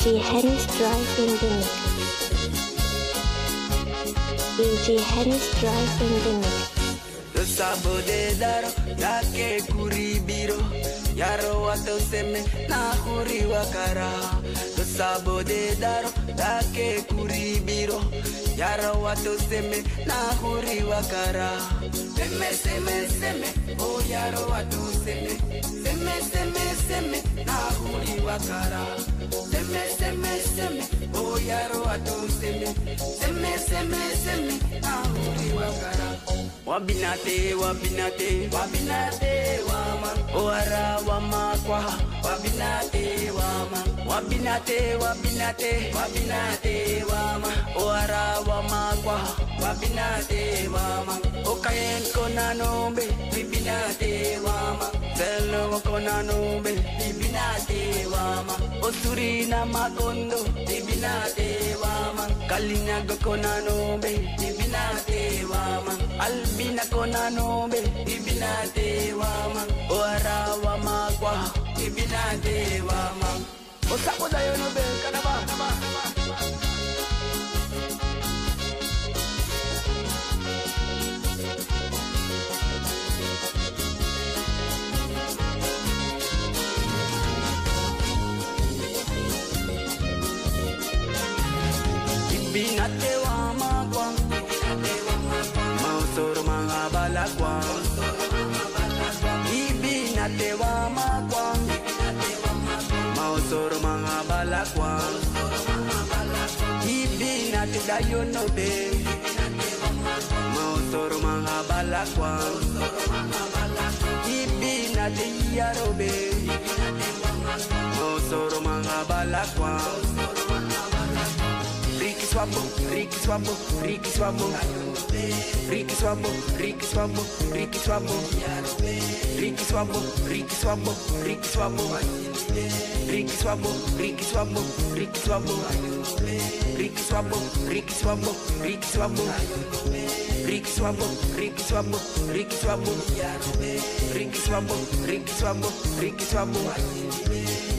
DJ Hennis Drive in the mix. DJ Hennis Drive in the sabo de daro, yake kuribiro. Yaro wato seme na kuri wakara de daro, yake kuribiro. Yaro wato seme na kuri wakara Seme seme seme, oh yaro wato seme. Seme seme seme, na kuri wakara Seme seme seme, oh yaro seme Seme seme na wakara Wabinate, wabinate, wabinate, wama Oara wama kwa, wabinate, wama Wabinate, wabinate, wabinate, wama Oara wama kwa, wabinate, wama Okayen kona nombe, bibinate, wama Bello nube, nome Dibina dewama Osuri na makondo Dibina dewama Kalinya kona nome Dibina dewama Albina kona nome Dibina dewama wama magwa Dibina dewama Osakoda yono be kanaba Kanaba. binatewa magwang mausor mga balagwang ibinatewa magwang mausor mga balagwang ibinatidayo nobe mausor mga balagwang ibinatiyarobe mausor mga balagwang Swambo, Ricky Swambo, Ricky Swambo. Ricky Swambo, Ricky Swambo, Ricky Swambo. Ricky Swambo, Ricky Swambo, Ricky Swambo. Ricky Swambo, Ricky Swambo, Ricky Swambo. Ricky Swambo, Ricky Swambo, Ricky Swambo. Ricky Swambo, Ricky Swambo, Ricky Swambo. Ricky Swambo, Ricky Swambo, Ricky Swambo.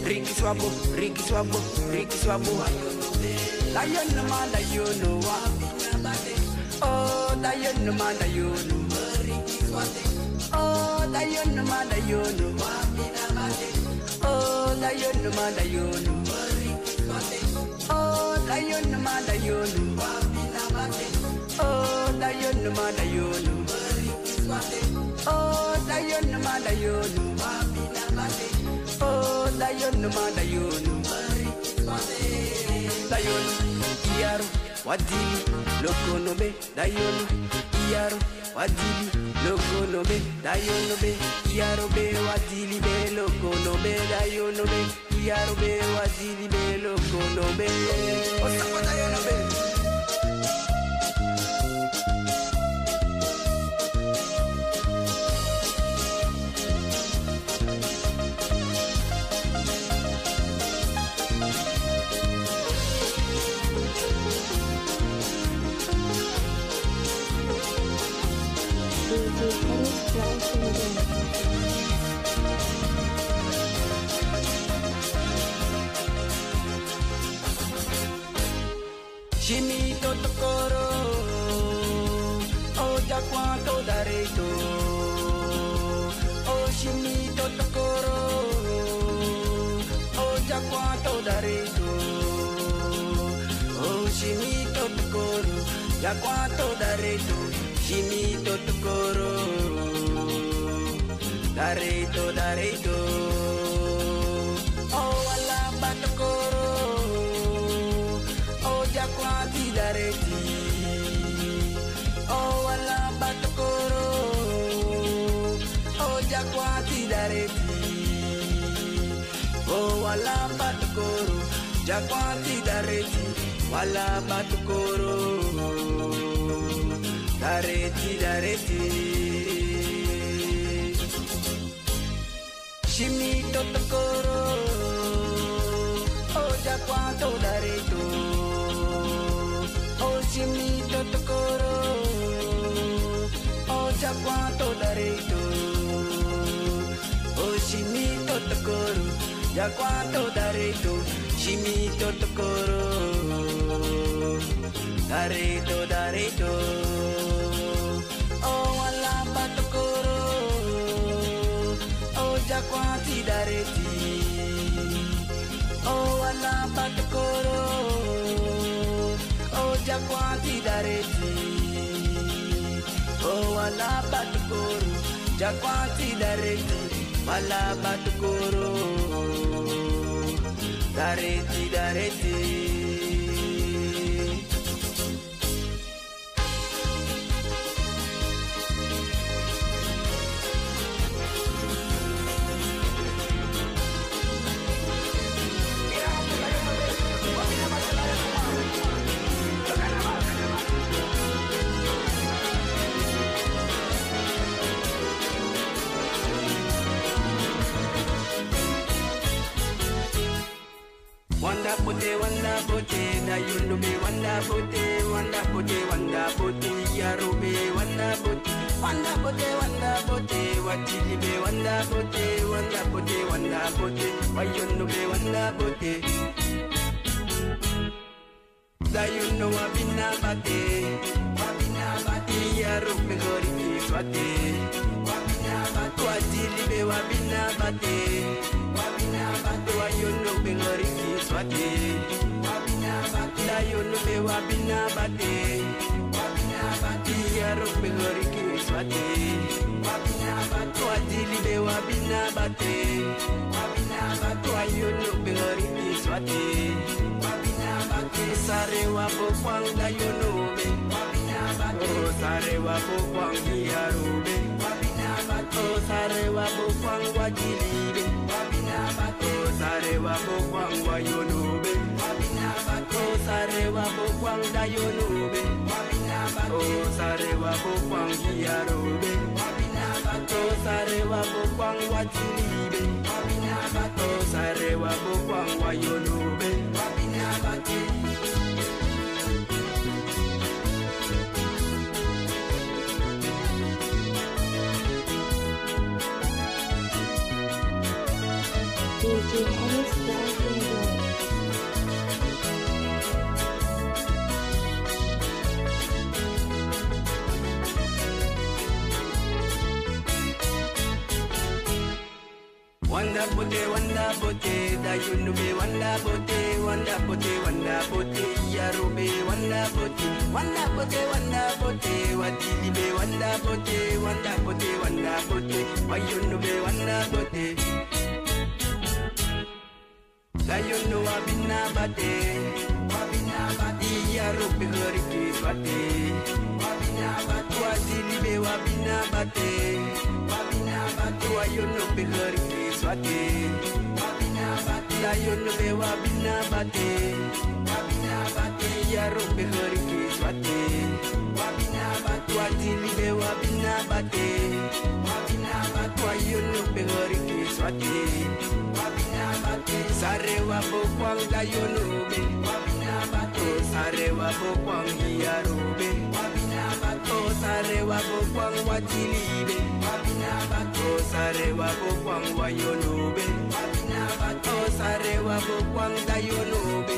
Ricky Swambo, Ricky Swambo, Ricky Swambo. Lion no man that you know Oh, lion no man that you know Oh, lion no man that you know Oh, lion no man that you know Oh, lion no man that you know Oh, lion no man that you know Oh, lion no man that you know Oh, lion no man that you know Wadili, Lokonobe, Dayon, Iaro, Wadili, Lokonobe, Dayonobe, Iaro be, Wadili be, Lokonobe, Dayonobe, Iaro be, Wadili be, Lokonobe. Wala batokoro Jakwati dareti Wala batokoro Dareti dareti ya cuánto daré shimi to tokoro. daré tú, daré tú, oh alapa tocoro, oh ya cuánto daré ti, oh alapa tocoro, oh ya cuánto daré ti, oh alapa tocoro, ya cuánto daré ti. malabatukoro dareti dareti. Wanda pote, wanda pote, da yundu be wanda pote, wanda pote, wanda pote, yaro be wanda pote, wanda pote, wanda pote, watili be wanda pote, wanda pote, wanda pote, wayundu be wanda pote. Da yundu wabina bate, wabina bate, yaro be gori ki swate, wabina bate, watili be wabina bate, bate dayo no be wabina bate iyaro pe lori ki swate. Twadili be wabina bate wabina twayo no be lori ki swate. Sare wa bo me, wabina bate. Oh, sare wa bo wabina bate. Oh, sare wa kwang wajili. yonube osarewa bokwangda yonube osarewa bokwangiyarobe osarewa bokwangwa tilibe osarewa bokwangwa yonube Wanda pote, wanda pote, da yunu be wanda pote, wanda pote, wanda pote, yaro be wanda pote, wanda pote, wanda pote, watili be wanda pote, wanda pote, wanda pote, wayunu be wanda pote. Da yunu wabina bate, wabina bate, yaro be gori ki swate, wabina bate, watili be wabina bate, wabina bate, wayunu be bate. Na yonbe wabina bate. Wabina bate. Ya rombe horike swate wabina bate. Watilibe wabina bate. Wabina bate. Yonbe horike swate wabina bate. Sare wabo kwanga yonobe wabina bate. Oh, sare wabo kwanga ya rombe wabina bate. Oh, sare wabo kwanga watilibe osarewa bokwangwa yonube. Osarewa bokwangda yonube.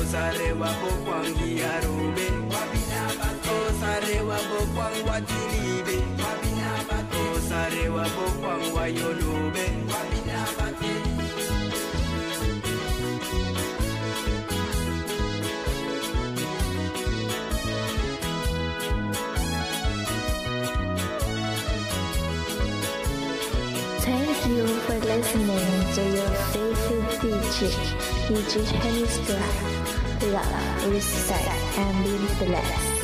Osarewa bokwangiarube osarewa bokwangwa tilibe. Osarewa bokwangwa yonube. To your favorite Henny's Life. Love, respect, and be blessed.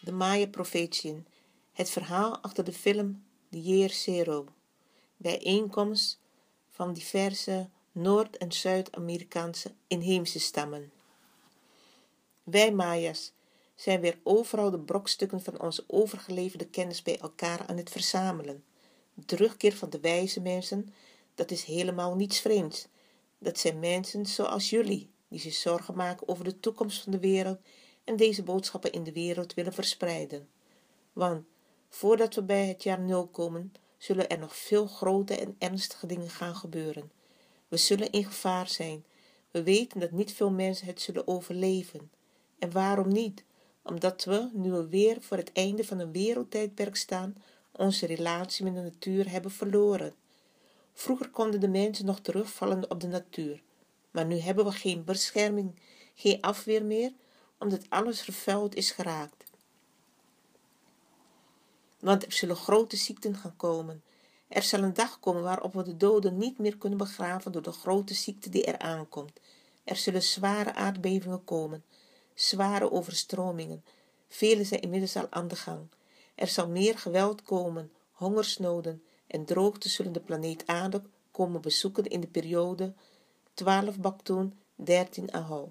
De Maya-profetien. Het verhaal achter de film The Year Zero. Bijeenkomst van diverse Noord- en Zuid-Amerikaanse inheemse stammen. Wij Maya's zijn weer overal de brokstukken van onze overgeleverde kennis bij elkaar aan het verzamelen. Terugkeer van de wijze mensen, dat is helemaal niets vreemds. Dat zijn mensen zoals jullie, die zich zorgen maken over de toekomst van de wereld en deze boodschappen in de wereld willen verspreiden. Want voordat we bij het jaar nul komen, zullen er nog veel grote en ernstige dingen gaan gebeuren. We zullen in gevaar zijn. We weten dat niet veel mensen het zullen overleven. En waarom niet? Omdat we, nu we weer voor het einde van een wereldtijdperk staan, onze relatie met de natuur hebben verloren. Vroeger konden de mensen nog terugvallen op de natuur, maar nu hebben we geen bescherming, geen afweer meer, omdat alles vervuild is geraakt. Want er zullen grote ziekten gaan komen. Er zal een dag komen waarop we de doden niet meer kunnen begraven door de grote ziekte die er aankomt. Er zullen zware aardbevingen komen, zware overstromingen. Vele zijn inmiddels al aan de gang. Er zal meer geweld komen, hongersnoden en droogte zullen de planeet aarde komen bezoeken in de periode 12 Baktoon 13 Ahau.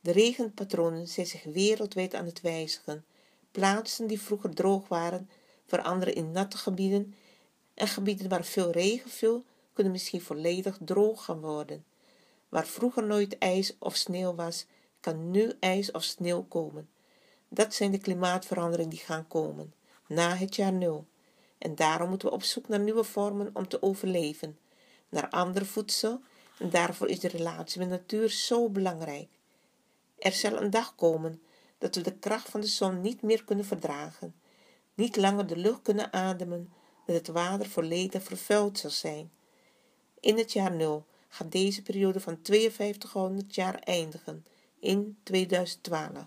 De regenpatronen zijn zich wereldwijd aan het wijzigen. Plaatsen die vroeger droog waren, veranderen in natte gebieden en gebieden waar veel regen viel, kunnen misschien volledig droog gaan worden. Waar vroeger nooit ijs of sneeuw was, kan nu ijs of sneeuw komen. Dat zijn de klimaatveranderingen die gaan komen, na het jaar nul. En daarom moeten we op zoek naar nieuwe vormen om te overleven, naar ander voedsel, en daarvoor is de relatie met natuur zo belangrijk. Er zal een dag komen dat we de kracht van de zon niet meer kunnen verdragen, niet langer de lucht kunnen ademen, dat het water volledig vervuild zal zijn. In het jaar nul gaat deze periode van 5200 jaar eindigen, in 2012.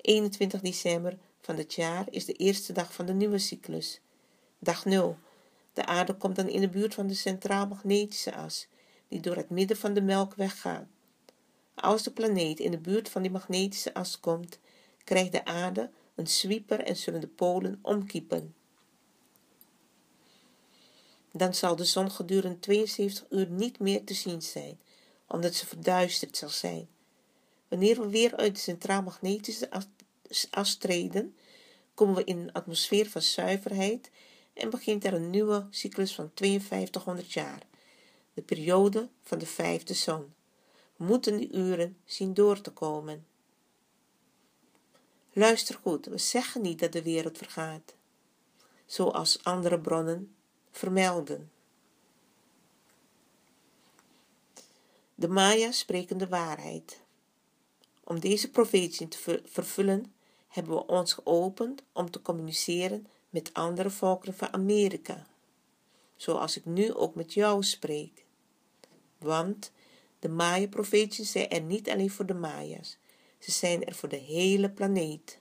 21 december van het jaar is de eerste dag van de nieuwe cyclus. Dag 0. De aarde komt dan in de buurt van de centraal-magnetische as, die door het midden van de Melkweg gaat. Als de planeet in de buurt van die magnetische as komt, krijgt de aarde een sweeper en zullen de polen omkiepen. Dan zal de zon gedurende 72 uur niet meer te zien zijn, omdat ze verduisterd zal zijn. Wanneer we weer uit de centraal-magnetische as treden, komen we in een atmosfeer van zuiverheid en begint er een nieuwe cyclus van 5200 jaar, de periode van de vijfde zon. We moeten die uren zien door te komen. Luister goed, we zeggen niet dat de wereld vergaat, zoals andere bronnen vermelden. De Maya spreken de waarheid. Om deze profetie te vervullen, hebben we ons geopend om te communiceren met andere volkeren van Amerika, zoals ik nu ook met jou spreek. Want de Maya-profeetjes zijn er niet alleen voor de Maya's, ze zijn er voor de hele planeet.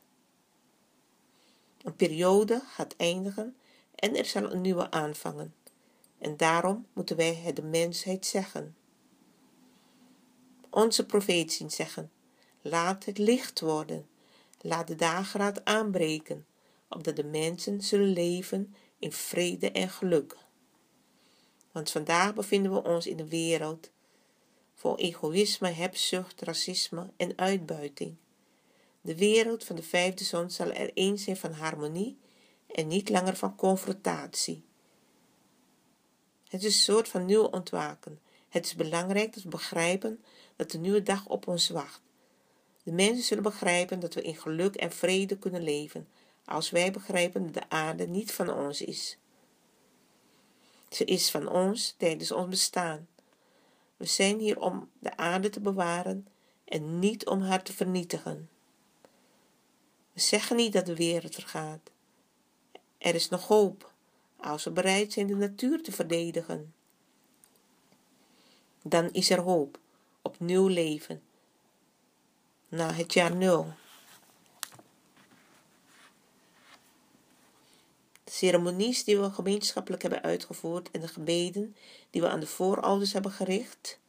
Een periode gaat eindigen en er zal een nieuwe aanvangen. En daarom moeten wij het de mensheid zeggen. Onze profeten zeggen, laat het licht worden, laat de dageraad aanbreken, opdat de mensen zullen leven in vrede en geluk. Want vandaag bevinden we ons in een wereld vol egoïsme, hebzucht, racisme en uitbuiting. De wereld van de vijfde zon zal er eens zijn van harmonie en niet langer van confrontatie. Het is een soort van nieuw ontwaken. Het is belangrijk dat we begrijpen dat de nieuwe dag op ons wacht. De mensen zullen begrijpen dat we in geluk en vrede kunnen leven, als wij begrijpen dat de aarde niet van ons is. Ze is van ons tijdens ons bestaan. We zijn hier om de aarde te bewaren en niet om haar te vernietigen. We zeggen niet dat de wereld vergaat. Er is nog hoop als we bereid zijn de natuur te verdedigen. Dan is er hoop op nieuw leven na het jaar nul. De ceremonies die we gemeenschappelijk hebben uitgevoerd en de gebeden die we aan de voorouders hebben gericht,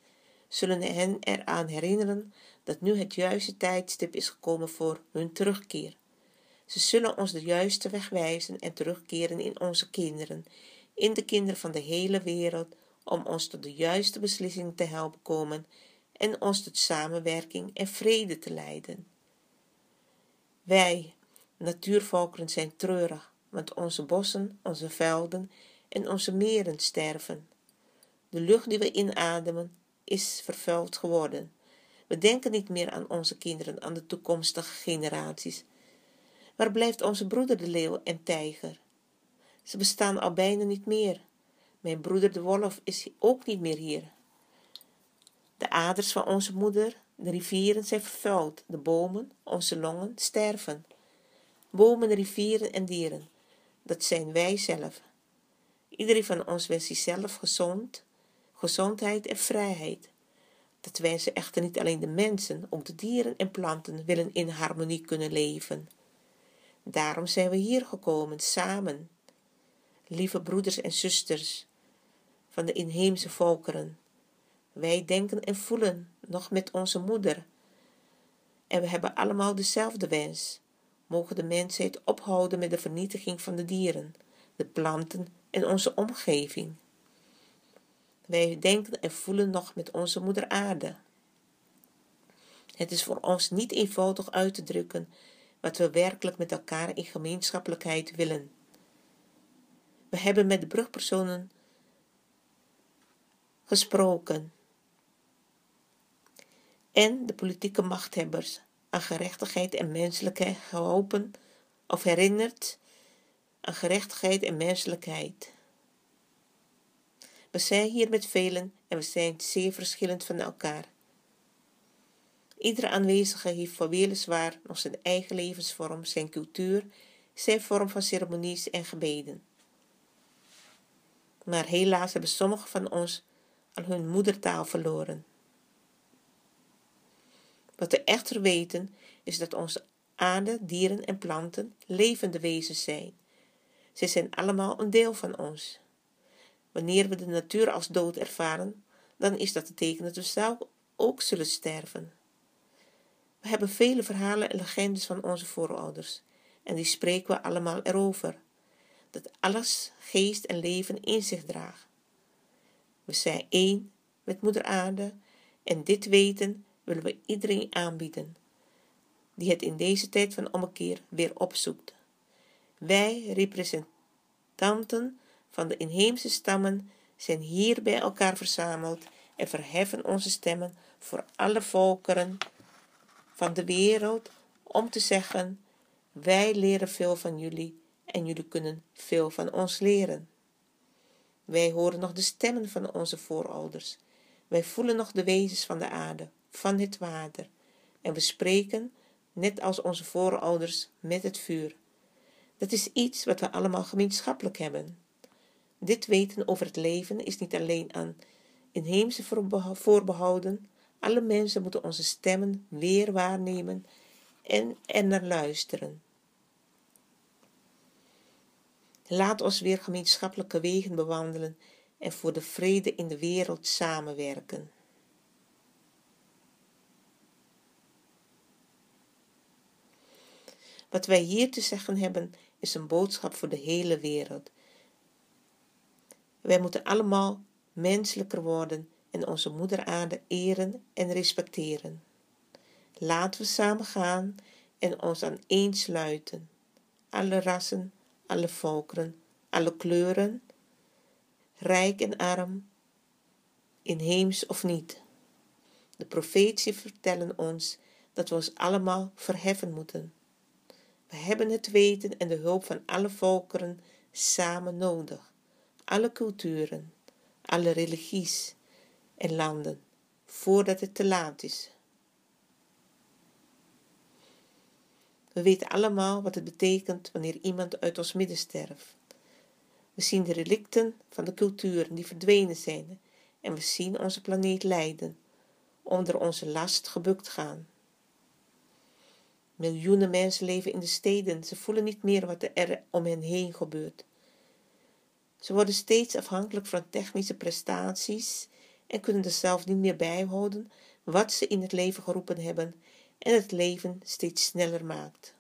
zullen hen eraan herinneren dat nu het juiste tijdstip is gekomen voor hun terugkeer. Ze zullen ons de juiste weg wijzen en terugkeren in onze kinderen, in de kinderen van de hele wereld, om ons tot de juiste beslissing te helpen komen en ons tot samenwerking en vrede te leiden. Wij, natuurvolkeren, zijn treurig, want onze bossen, onze velden en onze meren sterven. De lucht die we inademen is vervuild geworden. We denken niet meer aan onze kinderen, aan de toekomstige generaties. Waar blijft onze broeder de leeuw en tijger? Ze bestaan al bijna niet meer. Mijn broeder de wolf is ook niet meer hier. De aders van onze moeder, de rivieren zijn vervuild, de bomen, onze longen, sterven. Bomen, rivieren en dieren, dat zijn wij zelf. Iedereen van ons wenst zichzelf gezond, gezondheid en vrijheid. Dat wensen echter niet alleen de mensen, ook de dieren en planten willen in harmonie kunnen leven. Daarom zijn we hier gekomen, samen. Lieve broeders en zusters van de inheemse volkeren. Wij denken en voelen nog met onze moeder. En we hebben allemaal dezelfde wens. Mogen de mensheid ophouden met de vernietiging van de dieren, de planten en onze omgeving. Wij denken en voelen nog met onze moeder aarde. Het is voor ons niet eenvoudig uit te drukken wat we werkelijk met elkaar in gemeenschappelijkheid willen. We hebben met de brugpersonen gesproken en de politieke machthebbers aan gerechtigheid en menselijkheid geholpen of herinnerd aan gerechtigheid en menselijkheid. We zijn hier met velen en we zijn zeer verschillend van elkaar. Iedere aanwezige heeft voor weliswaar nog zijn eigen levensvorm, zijn cultuur, zijn vorm van ceremonies en gebeden. Maar helaas hebben sommigen van ons al hun moedertaal verloren. Wat we echter weten is dat onze aarde, dieren en planten levende wezens zijn. Ze zijn allemaal een deel van ons. Wanneer we de natuur als dood ervaren, dan is dat het teken dat we zelf ook zullen sterven. We hebben vele verhalen en legendes van onze voorouders, en die spreken we allemaal erover, dat alles geest en leven in zich draagt. We zijn één met Moeder Aarde, en dit weten willen we iedereen aanbieden, die het in deze tijd van ommekeer weer opzoekt. Wij, representanten van de inheemse stammen, zijn hier bij elkaar verzameld en verheffen onze stemmen voor alle volkeren van de wereld om te zeggen: Wij leren veel van jullie en jullie kunnen veel van ons leren. Wij horen nog de stemmen van onze voorouders. Wij voelen nog de wezens van de aarde, van het water. En we spreken, net als onze voorouders, met het vuur. Dat is iets wat we allemaal gemeenschappelijk hebben. Dit weten over het leven is niet alleen aan inheemse voorbehouden. Alle mensen moeten onze stemmen weer waarnemen en er naar luisteren. Laat ons weer gemeenschappelijke wegen bewandelen en voor de vrede in de wereld samenwerken. Wat wij hier te zeggen hebben, is een boodschap voor de hele wereld. Wij moeten allemaal menselijker worden en onze moeder aarde eren en respecteren. Laten we samen gaan en ons aan één sluiten. Alle rassen, alle volkeren, alle kleuren, rijk en arm, inheems of niet. De profetie vertellen ons dat we ons allemaal verheffen moeten. We hebben het weten en de hulp van alle volkeren samen nodig, alle culturen, alle religies en landen, voordat het te laat is. We weten allemaal wat het betekent wanneer iemand uit ons midden sterft. We zien de relicten van de culturen die verdwenen zijn en we zien onze planeet lijden, onder onze last gebukt gaan. Miljoenen mensen leven in de steden. Ze voelen niet meer wat er om hen heen gebeurt. Ze worden steeds afhankelijk van technische prestaties en kunnen er zelf niet meer bijhouden wat ze in het leven geroepen hebben en het leven steeds sneller maakt.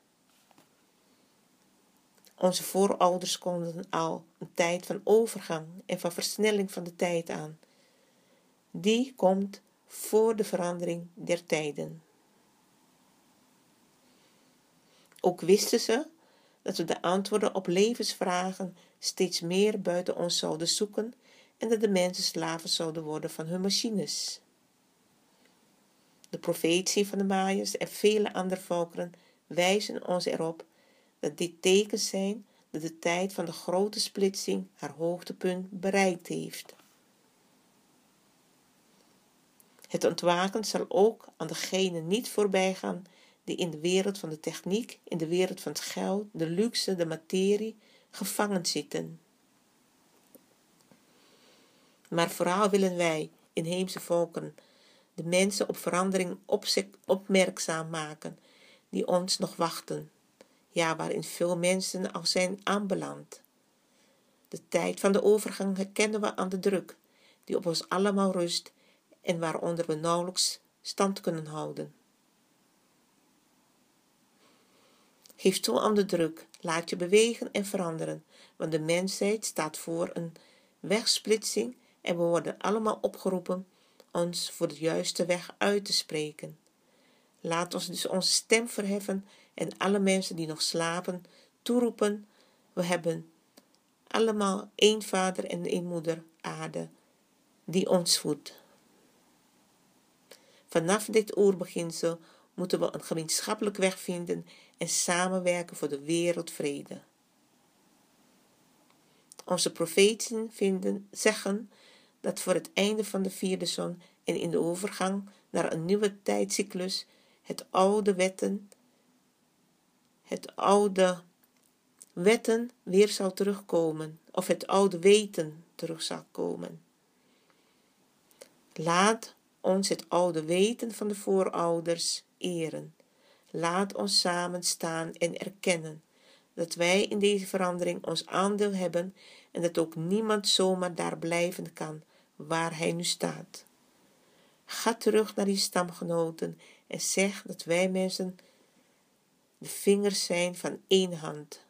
Onze voorouders konden al een tijd van overgang en van versnelling van de tijd aan. Die komt voor de verandering der tijden. Ook wisten ze dat we de antwoorden op levensvragen steeds meer buiten ons zouden zoeken en dat de mensen slaven zouden worden van hun machines. De profetie van de Mayas en vele andere volkeren wijzen ons erop dat dit tekens zijn dat de tijd van de grote splitsing haar hoogtepunt bereikt heeft. Het ontwaken zal ook aan degenen niet voorbij gaan die in de wereld van de techniek, in de wereld van het geld, de luxe, de materie gevangen zitten. Maar vooral willen wij, inheemse volken, de mensen op verandering opmerkzaam maken die ons nog wachten, ja, waarin veel mensen al zijn aanbeland. De tijd van de overgang herkennen we aan de druk die op ons allemaal rust en waaronder we nauwelijks stand kunnen houden. Geef toe aan de druk, laat je bewegen en veranderen, want de mensheid staat voor een wegsplitsing en we worden allemaal opgeroepen ons voor de juiste weg uit te spreken. Laat ons dus onze stem verheffen en alle mensen die nog slapen toeroepen: We hebben allemaal één vader en één moeder, aarde, die ons voedt. Vanaf dit oerbeginsel moeten we een gemeenschappelijk weg vinden en samenwerken voor de wereldvrede. Onze profeten vinden, zeggen dat voor het einde van de vierde zon en in de overgang naar een nieuwe tijdcyclus het oude wetten, het oude wetten weer zal terugkomen, of het oude weten terug zal komen. Laat ons het oude weten van de voorouders eren. Laat ons samen staan en erkennen dat wij in deze verandering ons aandeel hebben en dat ook niemand zomaar daar blijven kan waar hij nu staat. Ga terug naar die stamgenoten en zeg dat wij mensen de vingers zijn van één hand.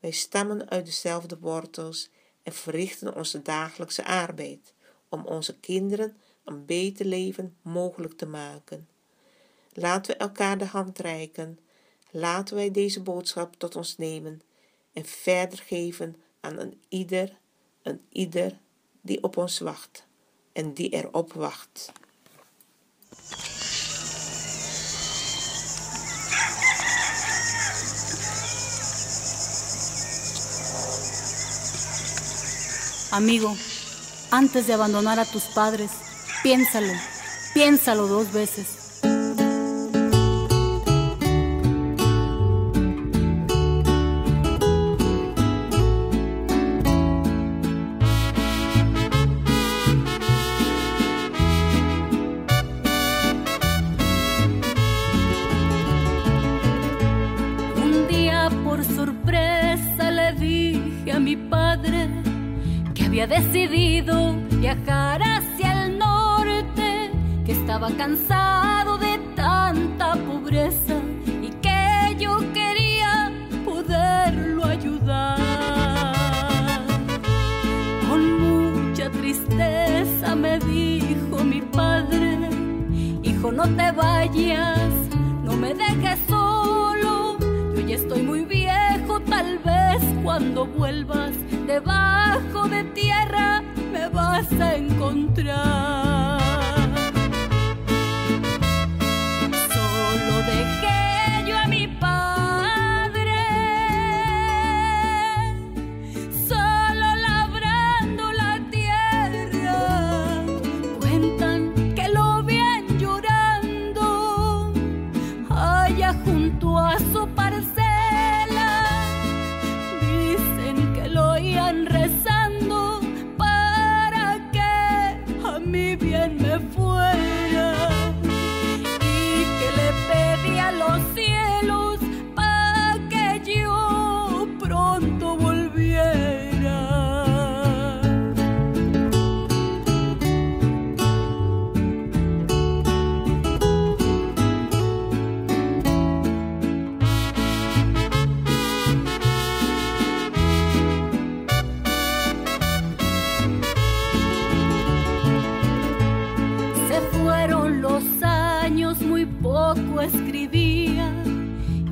Wij stammen uit dezelfde wortels en verrichten onze dagelijkse arbeid om onze kinderen een beter leven mogelijk te maken. Laten we elkaar de hand reiken. Laten wij deze boodschap tot ons nemen en verder geven aan een ieder, een ieder die op ons wacht en die erop wacht. Amigo, antes de abandonar a tus padres, piénsalo, piénsalo dos veces. Decidido viajar hacia el norte, que estaba cansado de tanta pobreza y que yo quería poderlo ayudar. Con mucha tristeza me dijo mi padre, hijo no te vayas, no me dejes solo, ya estoy muy viejo, tal vez cuando vuelvas debajo de tierra me vas a encontrar.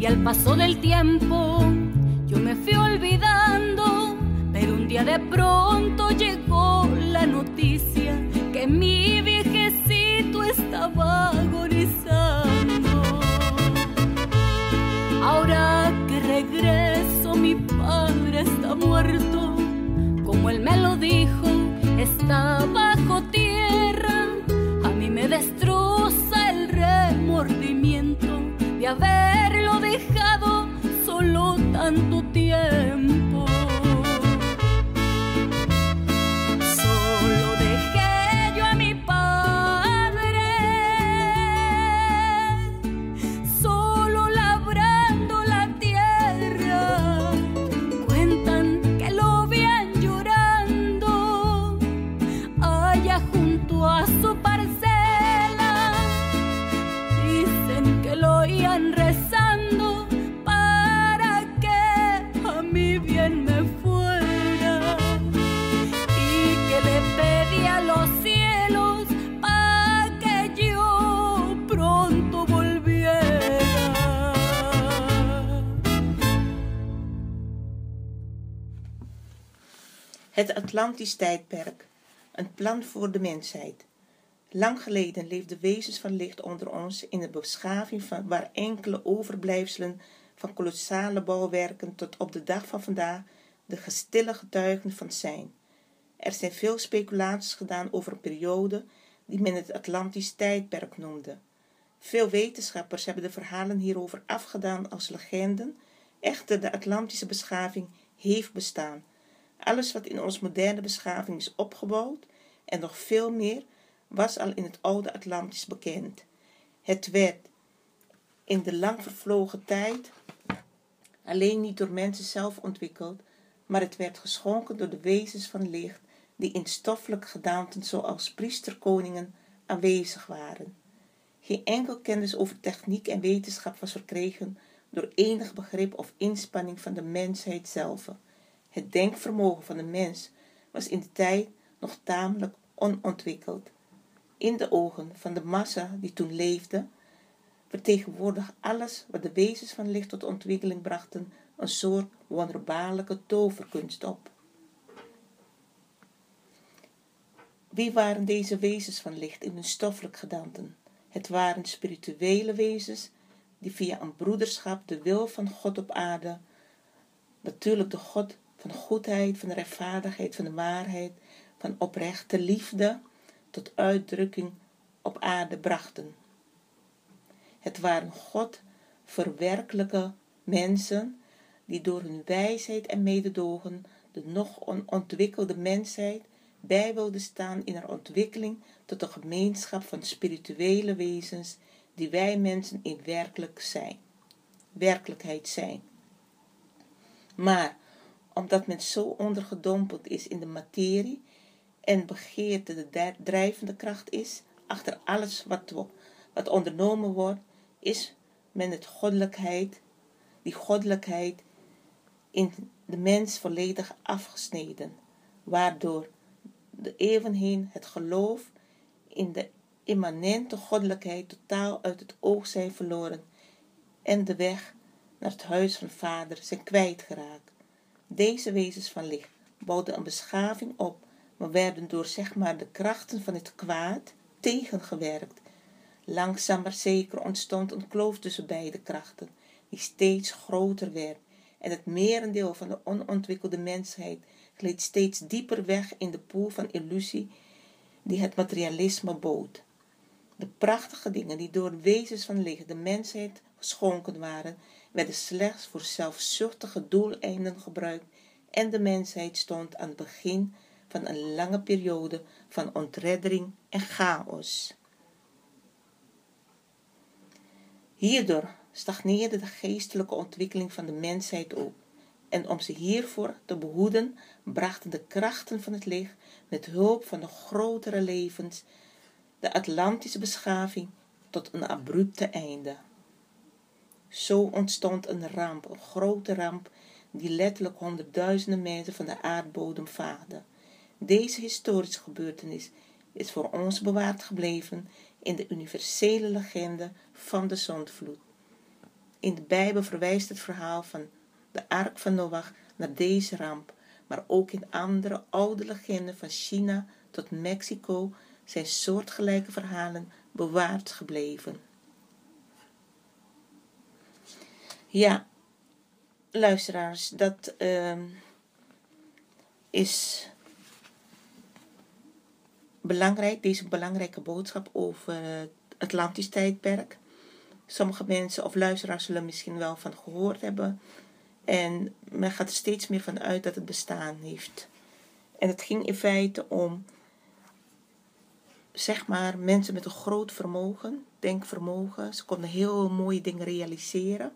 al paso del tiempo yo me fui olvidando, pero un día de pronto llegó la noticia que mi viejecito estaba agonizando. Ahora que regreso mi padre está muerto, como él me lo dijo, está bajo Het Atlantisch tijdperk. Een plan voor de mensheid. Lang geleden leefden wezens van licht onder ons in een beschaving van, waar enkele overblijfselen van kolossale bouwwerken tot op de dag van vandaag de gestille getuigen van zijn. Er zijn veel speculaties gedaan over een periode die men het Atlantisch tijdperk noemde. Veel wetenschappers hebben de verhalen hierover afgedaan als legenden. Echter, de Atlantische beschaving heeft bestaan. Alles wat in onze moderne beschaving is opgebouwd en nog veel meer was al in het oude Atlantisch bekend. Het werd in de lang vervlogen tijd alleen niet door mensen zelf ontwikkeld, maar het werd geschonken door de wezens van licht die in stoffelijke gedaanten zoals priesterkoningen aanwezig waren. Geen enkel kennis over techniek en wetenschap was verkregen door enig begrip of inspanning van de mensheid zelf. Het denkvermogen van de mens was in de tijd nog tamelijk onontwikkeld. In de ogen van de massa die toen leefde, vertegenwoordigde alles wat de wezens van licht tot ontwikkeling brachten een soort wonderbaarlijke toverkunst op. Wie waren deze wezens van licht in hun stoffelijk gedanten? Het waren spirituele wezens die via een broederschap de wil van God op aarde, natuurlijk de God van goedheid, van rechtvaardigheid, van de waarheid, van oprechte liefde, tot uitdrukking op aarde brachten. Het waren God verwerkelijke mensen die door hun wijsheid en mededogen de nog onontwikkelde mensheid bij wilden staan in haar ontwikkeling tot een gemeenschap van spirituele wezens die wij mensen in werkelijk zijn, werkelijkheid zijn. Maar omdat men zo ondergedompeld is in de materie en begeerte de drijvende kracht is, achter alles wat, wat ondernomen wordt, is men het goddelijkheid, die goddelijkheid in de mens volledig afgesneden, waardoor de eeuwen het geloof in de immanente goddelijkheid totaal uit het oog zijn verloren en de weg naar het huis van vader zijn kwijtgeraakt. Deze wezens van licht bouwden een beschaving op, maar werden door zeg maar de krachten van het kwaad tegengewerkt. Langzaam maar zeker ontstond een kloof tussen beide krachten, die steeds groter werd, en het merendeel van de onontwikkelde mensheid gleed steeds dieper weg in de poel van illusie die het materialisme bood. De prachtige dingen die door wezens van licht de mensheid geschonken waren, werden slechts voor zelfzuchtige doeleinden gebruikt en de mensheid stond aan het begin van een lange periode van ontreddering en chaos. Hierdoor stagneerde de geestelijke ontwikkeling van de mensheid ook. En om ze hiervoor te behoeden, brachten de krachten van het licht met hulp van de grotere levens de Atlantische beschaving tot een abrupte einde. Zo ontstond een ramp, een grote ramp, die letterlijk honderdduizenden mensen van de aardbodem vaagde. Deze historische gebeurtenis is voor ons bewaard gebleven in de universele legende van de zondvloed. In de Bijbel verwijst het verhaal van de ark van Noach naar deze ramp, maar ook in andere oude legenden van China tot Mexico zijn soortgelijke verhalen bewaard gebleven. Ja, luisteraars, dat uh, is belangrijk, deze belangrijke boodschap over het Atlantisch tijdperk. Sommige mensen of luisteraars zullen misschien wel van gehoord hebben. En men gaat er steeds meer van uit dat het bestaan heeft. En het ging in feite om, zeg maar, mensen met een groot vermogen, denkvermogen. Ze konden heel mooie dingen realiseren.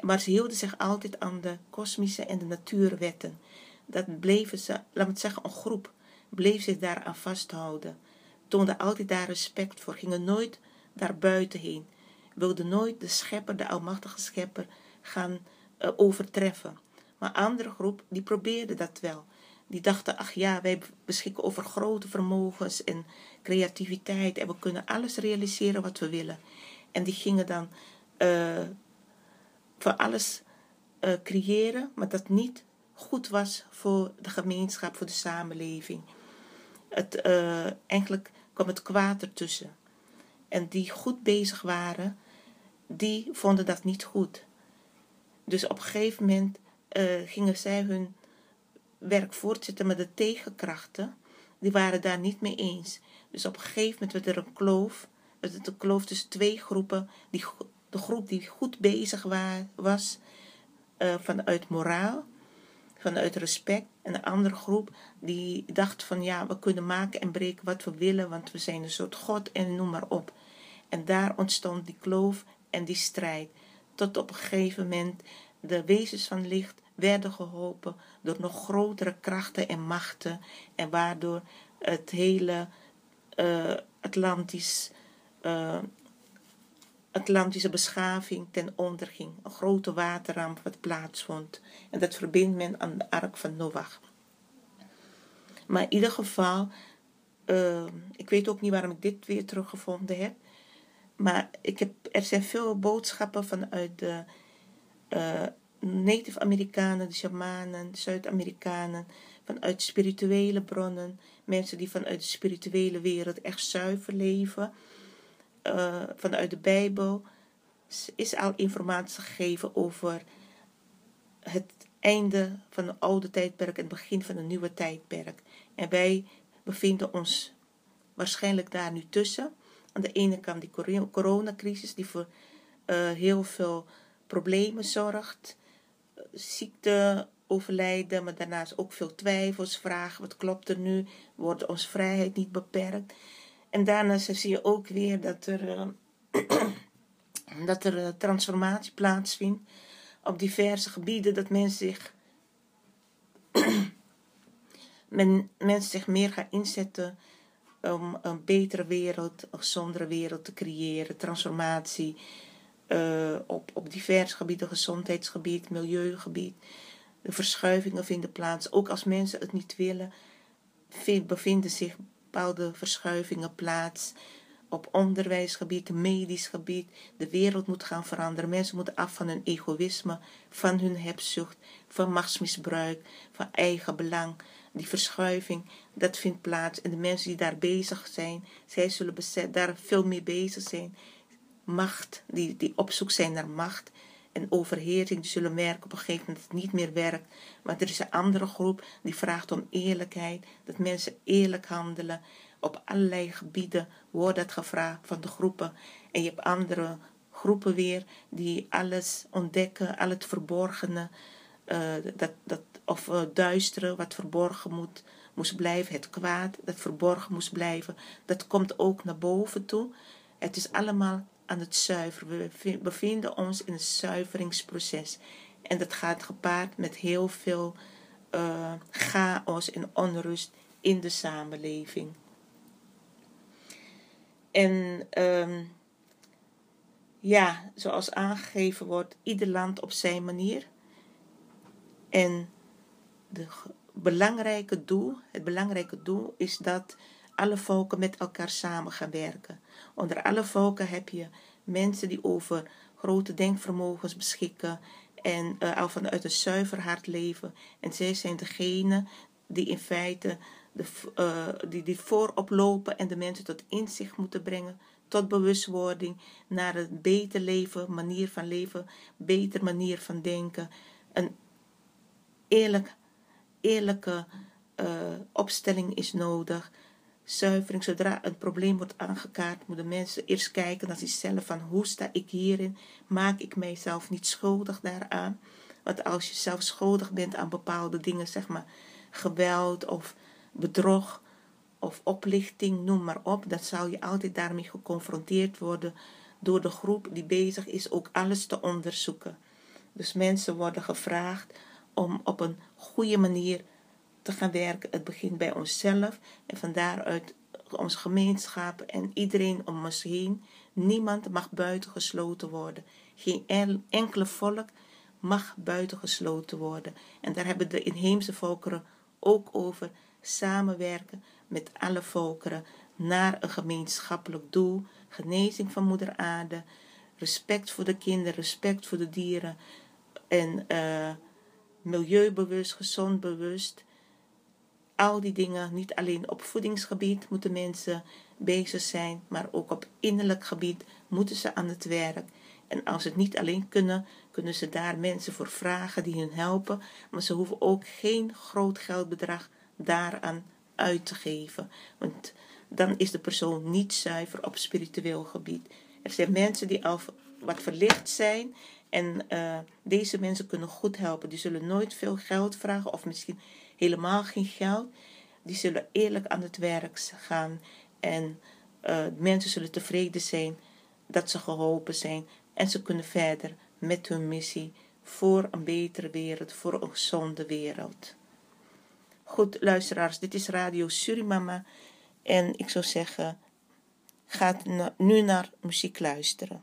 Maar ze hielden zich altijd aan de kosmische en de natuurwetten. Dat bleven ze, laat me zeggen, een groep, bleef zich daaraan vasthouden. Toonden altijd daar respect voor, gingen nooit daar buiten heen. Wilden nooit de schepper, de almachtige schepper, gaan uh, overtreffen. Maar andere groep, die probeerde dat wel. Die dachten, ach ja, wij beschikken over grote vermogens en creativiteit en we kunnen alles realiseren wat we willen. En die gingen dan uh, voor alles uh, creëren, maar dat niet goed was voor de gemeenschap, voor de samenleving. Het, uh, eigenlijk kwam het kwaad ertussen. En die goed bezig waren, die vonden dat niet goed. Dus op een gegeven moment uh, gingen zij hun werk voortzetten, met de tegenkrachten, die waren daar niet mee eens. Dus op een gegeven moment werd er een kloof, werd het een kloof tussen twee groepen. Die, de groep die goed bezig was uh, vanuit moraal, vanuit respect. En de andere groep die dacht van ja, we kunnen maken en breken wat we willen, want we zijn een soort God en noem maar op. En daar ontstond die kloof en die strijd. Tot op een gegeven moment de wezens van licht werden geholpen door nog grotere krachten en machten. En waardoor het hele uh, Atlantisch, uh, Atlantische beschaving ten onder ging. Een grote waterramp wat plaatsvond. En dat verbindt men aan de ark van Noach. Maar in ieder geval, uh, ik weet ook niet waarom ik dit weer teruggevonden heb. Maar ik heb, er zijn veel boodschappen vanuit de uh, Native Amerikanen, de shamanen, Zuid-Amerikanen, vanuit spirituele bronnen, mensen die vanuit de spirituele wereld echt zuiver leven, uh, vanuit de Bijbel, is al informatie gegeven over het einde van het oude tijdperk en het begin van een nieuwe tijdperk. En wij bevinden ons waarschijnlijk daar nu tussen. Aan de ene kant die coronacrisis, die voor uh, heel veel problemen zorgt ziekte overlijden, maar daarnaast ook veel twijfels, vragen, wat klopt er nu? Wordt onze vrijheid niet beperkt? En daarnaast zie je ook weer dat er, uh, dat er uh, transformatie plaatsvindt op diverse gebieden, dat mensen zich, men, mensen zich meer gaan inzetten om een betere wereld, een gezondere wereld te creëren, transformatie uh, op, op diverse gebieden, gezondheidsgebied, milieugebied. De verschuivingen vinden plaats. Ook als mensen het niet willen, bevinden zich bepaalde verschuivingen plaats. Op onderwijsgebied, medisch gebied. De wereld moet gaan veranderen. Mensen moeten af van hun egoïsme, van hun hebzucht, van machtsmisbruik, van eigen belang. Die verschuiving, dat vindt plaats. En de mensen die daar bezig zijn, zij zullen daar veel mee bezig zijn macht, die, die op zoek zijn naar macht en overheersing, zullen merken op een gegeven moment dat het niet meer werkt. Maar er is een andere groep die vraagt om eerlijkheid, dat mensen eerlijk handelen. Op allerlei gebieden wordt dat gevraagd van de groepen. En je hebt andere groepen weer die alles ontdekken, al het verborgene, uh, dat, dat, of uh, duistere wat verborgen moet, moest blijven, het kwaad dat verborgen moest blijven, dat komt ook naar boven toe. Het is allemaal aan het zuiveren. We bevinden ons in een zuiveringsproces. En dat gaat gepaard met heel veel uh, chaos en onrust in de samenleving. En um, ja, zoals aangegeven wordt, ieder land op zijn manier. En de belangrijke doel, het belangrijke doel is dat alle volken met elkaar samen gaan werken. Onder alle volken heb je mensen die over grote denkvermogens beschikken en uh, al vanuit een zuiver hart leven. En zij zijn degene die in feite de, uh, die, die voorop lopen en de mensen tot inzicht moeten brengen, tot bewustwording naar een beter leven, manier van leven, beter manier van denken. Een eerlijk, eerlijke uh, opstelling is nodig zuivering. Zodra een probleem wordt aangekaart, moeten mensen eerst kijken naar zichzelf van hoe sta ik hierin? Maak ik mijzelf niet schuldig daaraan? Want als je zelf schuldig bent aan bepaalde dingen, zeg maar geweld of bedrog of oplichting, noem maar op, dan zal je altijd daarmee geconfronteerd worden door de groep die bezig is ook alles te onderzoeken. Dus mensen worden gevraagd om op een goede manier te gaan werken. Het begint bij onszelf en van daaruit onze gemeenschap en iedereen om ons heen. Niemand mag buitengesloten worden. Geen enkele volk mag buitengesloten worden. En daar hebben de inheemse volkeren ook over samenwerken met alle volkeren naar een gemeenschappelijk doel, genezing van moeder aarde, respect voor de kinderen, respect voor de dieren en uh, milieubewust, gezond bewust. Al die dingen, niet alleen op voedingsgebied moeten mensen bezig zijn, maar ook op innerlijk gebied moeten ze aan het werk. En als ze het niet alleen kunnen, kunnen ze daar mensen voor vragen die hun helpen. Maar ze hoeven ook geen groot geldbedrag daaraan uit te geven. Want dan is de persoon niet zuiver op spiritueel gebied. Er zijn mensen die al wat verlicht zijn. En uh, deze mensen kunnen goed helpen. Die zullen nooit veel geld vragen of misschien helemaal geen geld. Die zullen eerlijk aan het werk gaan. En uh, mensen zullen tevreden zijn dat ze geholpen zijn. En ze kunnen verder met hun missie voor een betere wereld, voor een gezonde wereld. Goed, luisteraars, dit is Radio Surimama. En ik zou zeggen, ga nu naar muziek luisteren.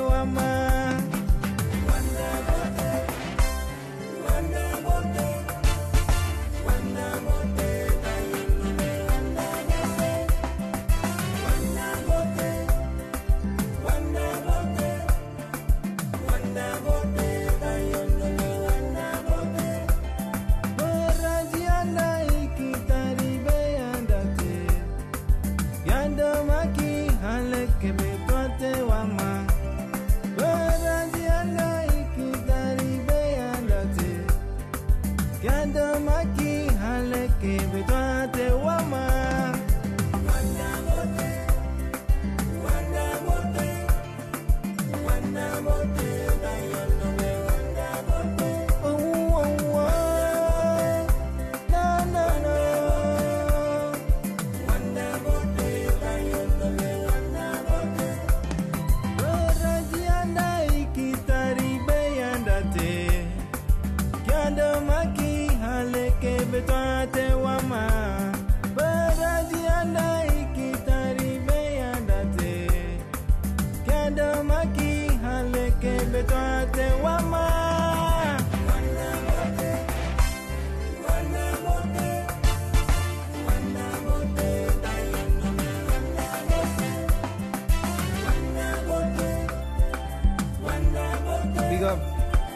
Big up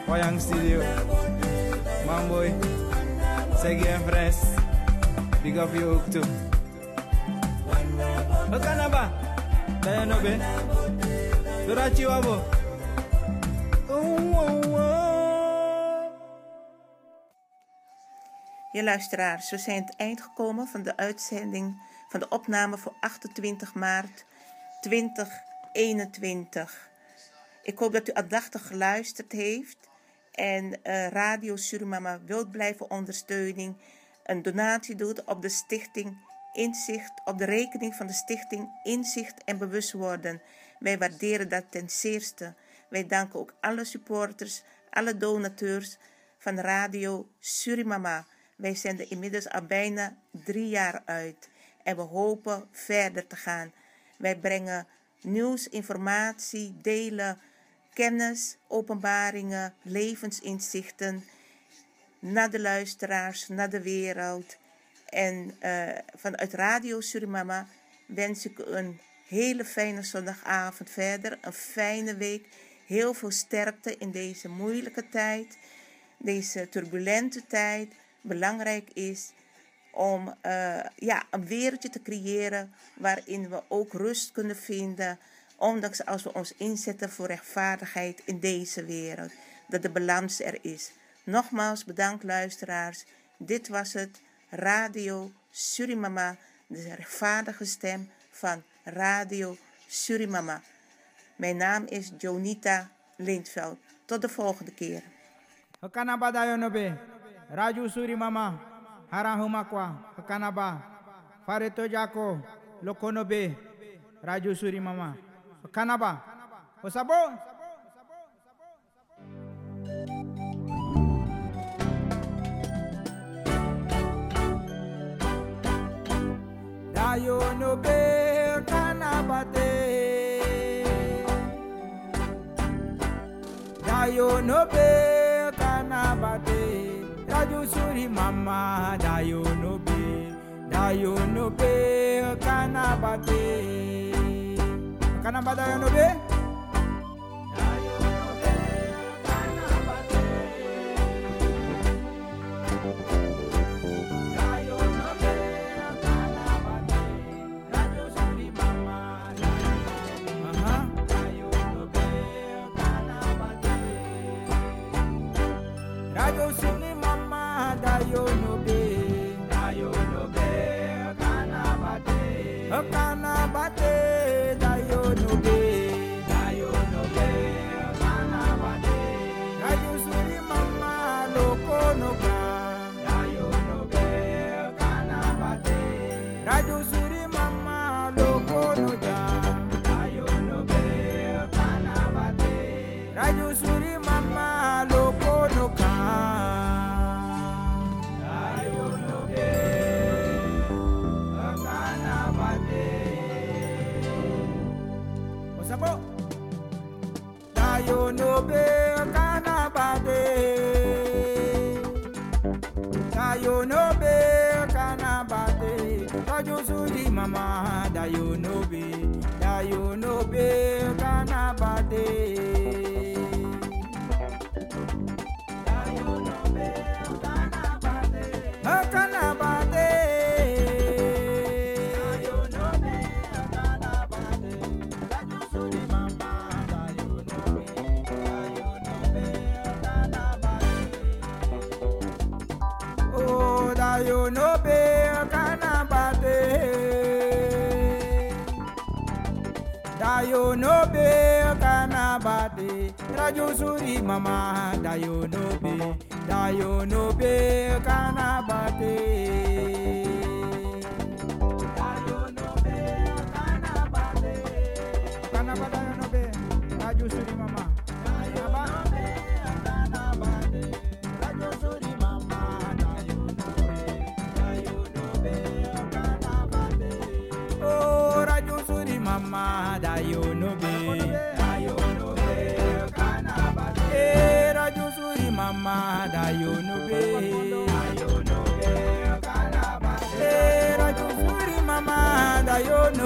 Wayang Studio Mamboy Segi en Fres Big up je ook toe Wat kan dat ba? Daya no be Durachi wabo. Je luisteraars, we zijn het eind gekomen van de uitzending van de opname voor 28 maart 2021. Ik hoop dat u aandachtig geluisterd heeft en eh, Radio Surimama wilt blijven ondersteuning. Een donatie doet op de stichting Inzicht, op de rekening van de stichting Inzicht en Bewust Worden. Wij waarderen dat ten zeerste. Wij danken ook alle supporters, alle donateurs van Radio Surimama. Wij zenden inmiddels al bijna drie jaar uit en we hopen verder te gaan. Wij brengen nieuws, informatie, delen kennis, openbaringen, levensinzichten naar de luisteraars, naar de wereld. En eh, vanuit Radio Surimama wens ik een hele fijne zondagavond verder, een fijne week. Heel veel sterkte in deze moeilijke tijd, deze turbulente tijd. Belangrijk is om eh, ja, een wereldje te creëren waarin we ook rust kunnen vinden. Ondanks als we ons inzetten voor rechtvaardigheid in deze wereld, dat de balans er is. Nogmaals bedankt luisteraars. Dit was het Radio Surimama, de rechtvaardige stem van Radio Surimama. Mijn naam is Jonita Lindveld. Tot de volgende keer. Hakanaba dayonobe. Raju suri mama. Harahumakwa. Hakanaba. Fareto jako. Lokonobe. Raju suri mama. Hakanaba. Osabo. Dayonobe kanabate. Dayo no be kanabate Raju suri mama Dayo no be Dayo no be kanabate Kanabada Yanobe. mama that you know be, that you know be, canabade. Uzuri mama, da you know be, da you know be, kana.